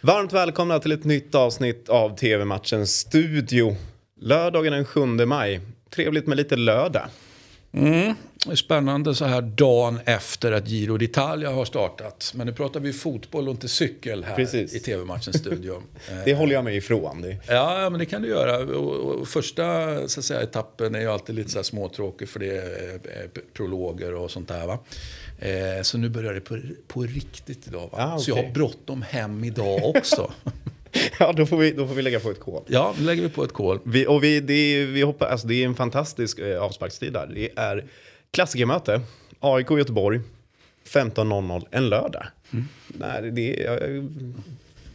Varmt välkomna till ett nytt avsnitt av TV-matchens studio. Lördagen den 7 maj. Trevligt med lite lördag. Mm. Spännande så här dagen efter att Giro d'Italia har startat. Men nu pratar vi fotboll och inte cykel här Precis. i TV-matchens studio. Det håller jag mig ifrån. Det. Ja, men det kan du göra. Och, första så att säga, etappen är ju alltid lite så här småtråkig för det är prologer och sånt där. Va? Eh, så nu börjar det på, på riktigt idag. Ah, Så jag har bråttom hem idag också. Ja, då får, vi, då får vi lägga på ett kol. ja, nu lägger vi på ett kol. Vi, och vi, det, är, vi hoppas, alltså det är en fantastisk eh, avsparkstid där. Det är klassikermöte. AIK Göteborg. 15.00 en lördag. Nej, det, är,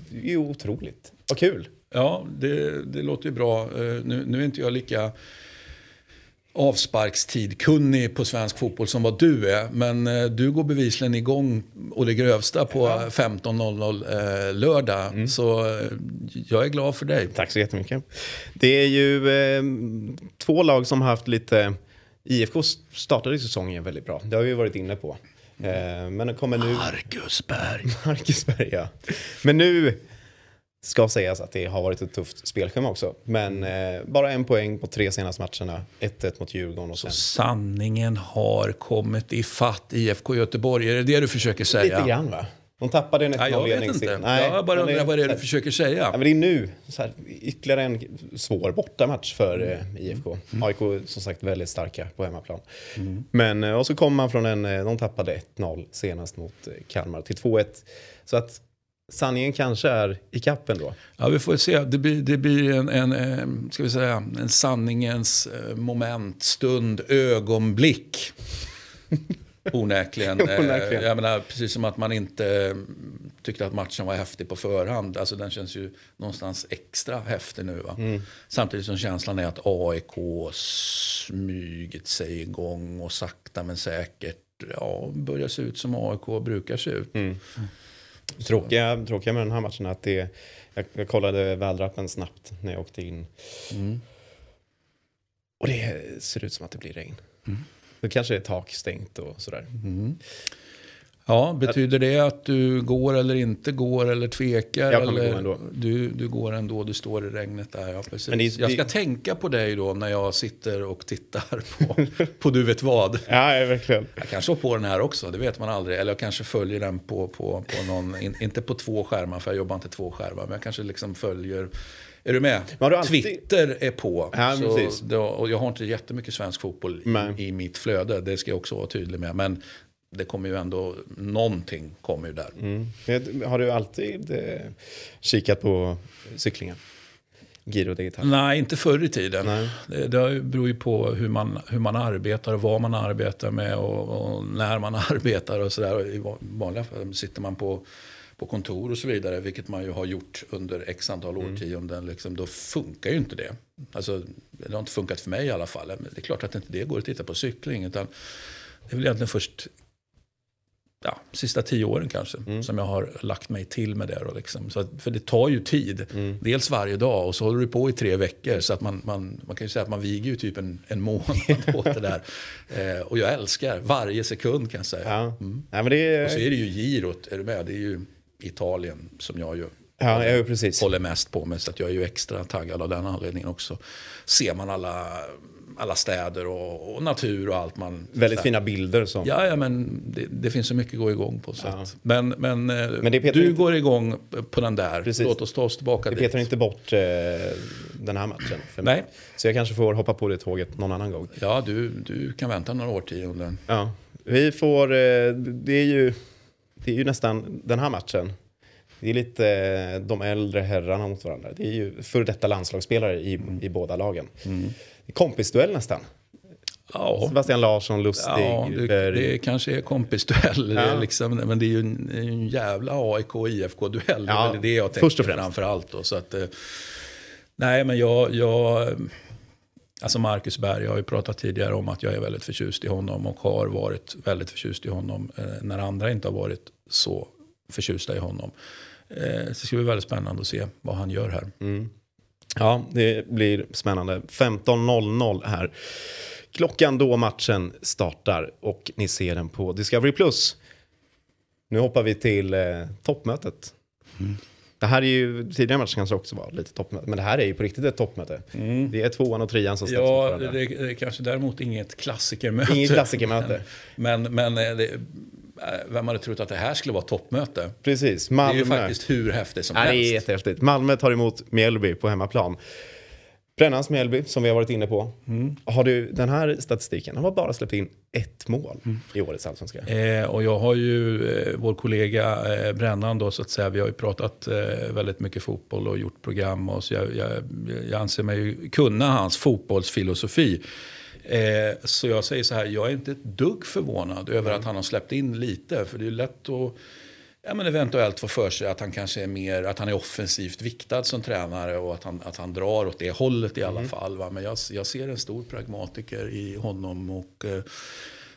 det är otroligt. Vad kul. Ja, det, det låter ju bra. Eh, Nu, nu är inte jag lika avsparkstid-kunnig på svensk fotboll som vad du är. Men eh, du går bevisligen igång och det grövsta på 15.00 eh, lördag. Så eh, jag är glad för dig. Tack så jättemycket. Det är ju eh, två lag som har haft lite... IFK startade säsongen väldigt bra. Det har vi varit inne på. Eh, men kommer nu... Marcus Berg. Marcusberg, ja. Men nu ska sägas att det har varit ett tufft spelschema också. Men eh, bara en poäng på tre senaste matcherna. 1-1 mot Djurgården och sen... Sanningen har kommit i fatt IFK Göteborg. Är det det du försöker säga? Lite grann va? De tappade en Ja, jag 1-0-ledning. vet inte. Nej, jag bara undrar vad det är du försöker säga. Ja, men det är nu så här, ytterligare en svår bortamatch för eh, IFK. AIK är som sagt väldigt starka på hemmaplan. Men eh, och så kommer man från en, eh, de tappade 1-0 senast mot eh, Kalmar till 2-1. Så att sanningen kanske är i kappen då. Ja, vi får se. Det blir, det blir en, en, ska vi säga, en sanningens moment, stund, ögonblick. Onekligen. Eh, Onekligen. Jag menar, precis som att man inte eh, tyckte att matchen var häftig på förhand. Alltså den känns ju någonstans extra häftig nu. Va? Samtidigt som känslan är att AIK smugit sig igång och sakta men säkert ja, börjar se ut som AIK brukar se ut. Tråkiga, tråkiga med den här matchen är att det, jag, jag kollade väderappen snabbt när jag åkte in. Och det ser ut som att det blir regn. Det kanske är takstängt och sådär. Ja, betyder det att du går eller inte går eller tvekar? Jag kommer eller gå ändå. Du, du går ändå, du står i regnet där. Ja, precis. Men det- jag ska det- tänka på dig då när jag sitter och tittar på, på du vet vad. Ja, verkligen. Jag kanske har på den här också, det vet man aldrig. Eller jag kanske följer den på, på, på någon, in, inte på två skärmar för jag jobbar inte två skärmar. Men jag kanske liksom följer, är du med? du alltid- Twitter är på. Ja, då, och jag har inte jättemycket svensk fotboll i, i mitt flöde, det ska jag också vara tydlig med. Men det kommer ju ändå, någonting kommer ju där. Mm. Har du alltid eh, kikat på cyklingen? Giro Digital? Nej, inte förr i tiden. Nej. Det, det beror ju på hur man, hur man arbetar och vad man arbetar med och, och när man arbetar och sådär. I va- vanliga fall sitter man på, på kontor och så vidare, vilket man ju har gjort under x antal årtionden. Liksom, då funkar ju inte det. Alltså, det har inte funkat för mig i alla fall. Men det är klart att inte det går att titta på cykling. Utan det är väl egentligen först ja, sista tio åren kanske som jag har lagt mig till med det. Då, liksom. så att, för det tar ju tid. Dels varje dag och så håller du på i tre veckor. Så att man, man, man kan ju säga att man viger ju typ en, en månad åt det där. Eh, och jag älskar varje sekund kan jag säga. Ja. Nej, men det Och så är... är det ju girot, är du med? Det är ju Italien som jag ju Ja, ja, precis. håller mest på med. Så att jag är ju extra taggad av den anledningen också. Ser man alla, alla städer och, och natur och allt man... Väldigt fina bilder som... Ja, ja men det, det finns så mycket att gå igång på. Så att, men men, eh, Men det du inte- går igång på den där. Precis. Låt oss ta oss tillbaka Det dit. petar inte bort eh, den här matchen. Nej. Så jag kanske får hoppa på det tåget någon annan gång. Ja, du, du kan vänta några årtionden. Ja. Vi får... Eh, det, är ju, det är ju nästan den här matchen. Det är lite eh, de äldre herrarna mot varandra. Det är ju före detta landslagsspelare i, i båda lagen. Är kompisduell nästan. Ja, Sebastian Larsson, Lustig, ja det, Berg. det kanske är kompisduell. Det är Ja. liksom, men det är ju en, en jävla AIK-IFK-duell. Ja, det är det jag tänker först och främst. framför allt. Då, så att, eh, nej, men jag... jag Alltså Marcus Berg, jag har ju pratat tidigare om att jag är väldigt förtjust i honom och har varit väldigt förtjust i honom eh, när andra inte har varit så förtjusta i honom. Eh, så det ska bli väldigt spännande att se vad han gör här. Ja, det blir spännande. 15.00 här. Klockan då matchen startar och ni ser den på Discovery+. Nu hoppar vi till eh, toppmötet. Det här är ju, tidigare matcher kanske också var lite toppmöte, men det här är ju på riktigt ett toppmöte. Det är tvåan och trean som ställs mot Ja, det, det är kanske däremot inget klassikermöte. Inget klassikermöte. Men, men eh, det, vem hade trott att det här skulle vara toppmöte? Precis, Det är Malmö. ju faktiskt hur häftigt som Ja, det är helst. jättehäftigt. Malmö tar emot Mjällby på hemmaplan. Brännans Mjällby, som vi har varit inne på. Mm. Har du den här statistiken? Han har bara släppt in ett mål i årets allsvenska. Eh, och jag har ju eh, vår kollega eh, Brännan då så att säga. Vi har ju pratat eh, väldigt mycket fotboll och gjort program. Och så jag, jag, jag anser mig kunna hans fotbollsfilosofi. Eh, så jag säger så här, jag är inte ett dugg förvånad över att han har släppt in lite. För det är lätt att ja, men eventuellt få för sig att han kanske är mer, att han är offensivt viktad som tränare och att han, att han drar åt det hållet i alla fall. Va? Men jag, jag ser en stor pragmatiker i honom och eh,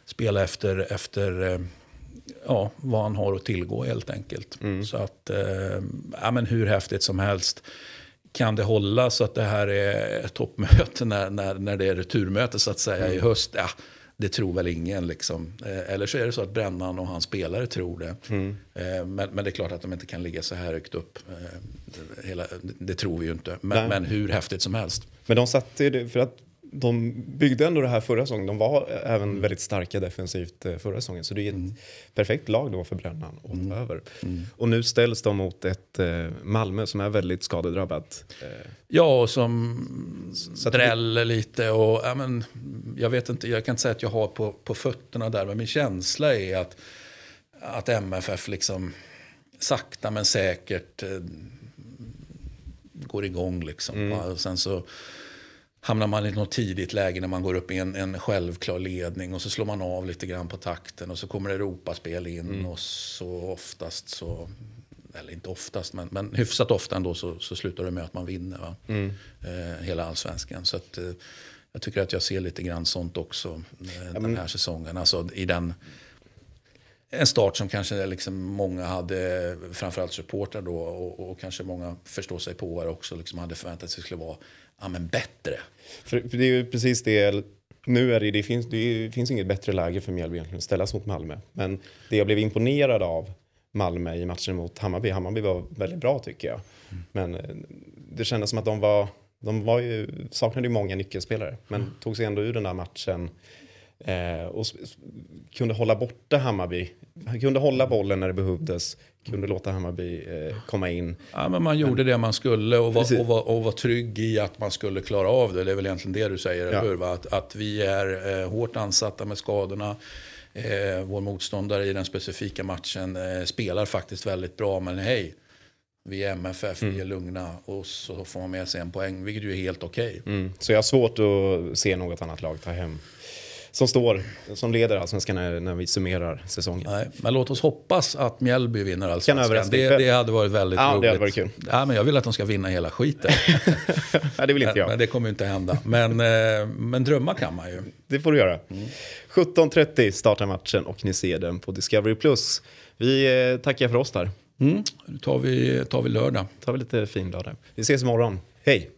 spela efter, efter eh, ja, vad han har att tillgå helt enkelt. Så att, eh, ja men hur häftigt som helst. Kan det hålla så att det här är toppmöte när, när, när det är returmöte så att säga i höst? Ja, det tror väl ingen. Liksom. Eh, eller så är det så att Brännan och hans spelare tror det. Eh, men, men det är klart att de inte kan ligga så här högt upp. Eh, hela, det, tror vi ju inte. Men, men hur häftigt som helst. Men de satte för att de byggde ändå det här förra säsongen. De var även väldigt starka defensivt eh, förra säsongen. Så det är ett perfekt lag då för Brännan att ta över. Och nu ställs de mot ett eh, Malmö som är väldigt skadedrabbat. Eh, Ja, och som Så dräller lite. Och, ja, men, jag vet inte, jag kan inte säga att jag har på, på fötterna där. Men min känsla är att, att MFF liksom sakta men säkert eh, går igång. Liksom, va? och sen så hamnar man i något tidigt läge när man går upp i en, en självklar ledning. Och så slår man av lite grann på takten. Och så kommer Europaspel in. Och så oftast så eller inte oftast, men, men hyfsat ofta ändå så, så slutar det med att man vinner va? Eh, hela allsvenskan. Så att, eh, jag tycker att jag ser lite grann sånt också eh, den här säsongen. Alltså i den, en start som kanske liksom många hade, framförallt supportrar då och, och kanske många förstår sig på också, liksom hade förväntat sig skulle vara ja, men bättre. För, det är ju precis det, nu är det, det, finns, det finns inget bättre läge för Mjällby egentligen att ställas mot Malmö. Men det jag blev imponerad av Malmö i matchen mot Hammarby, Hammarby var väldigt bra tycker jag. Men eh, det kändes som att de var, de var ju, saknade ju många nyckelspelare. Men tog sig ändå ur den där matchen. Eh, och kunde hålla borta Hammarby. Han kunde hålla bollen när det behövdes. Kunde låta Hammarby eh, komma in. Ja, men man gjorde det man skulle och var, och, var, och var trygg i att man skulle klara av det. Det är väl egentligen det du säger, Ja. eller hur? Att, att vi är eh, hårt ansatta med skadorna. Eh, vår motståndare i den specifika matchen eh, spelar faktiskt väldigt bra, men hej. Vi är MFF, vi är lugna och så får man med sig en poäng, vilket ju är helt okej. Mm. Så jag har svårt att se något annat lag ta hem. Som står, som leder allsvenskan när, när vi summerar säsongen. Nej, men låt oss hoppas att Mjällby vinner allsvenskan. Det, det hade varit väldigt Ja, det roligt. hade varit kul. Ja, men jag vill att de ska vinna hela skiten. Nej, det vill inte men, men jag. det kommer ju inte hända. Men, eh, men drömma kan man ju. Det får du göra. 17.30 startar matchen och ni ser den på Discovery+. Plus. Vi eh, tackar för oss där. Mm. Nu tar vi, tar vi lördag. tar vi lite fin dag där. Vi ses imorgon. Hej!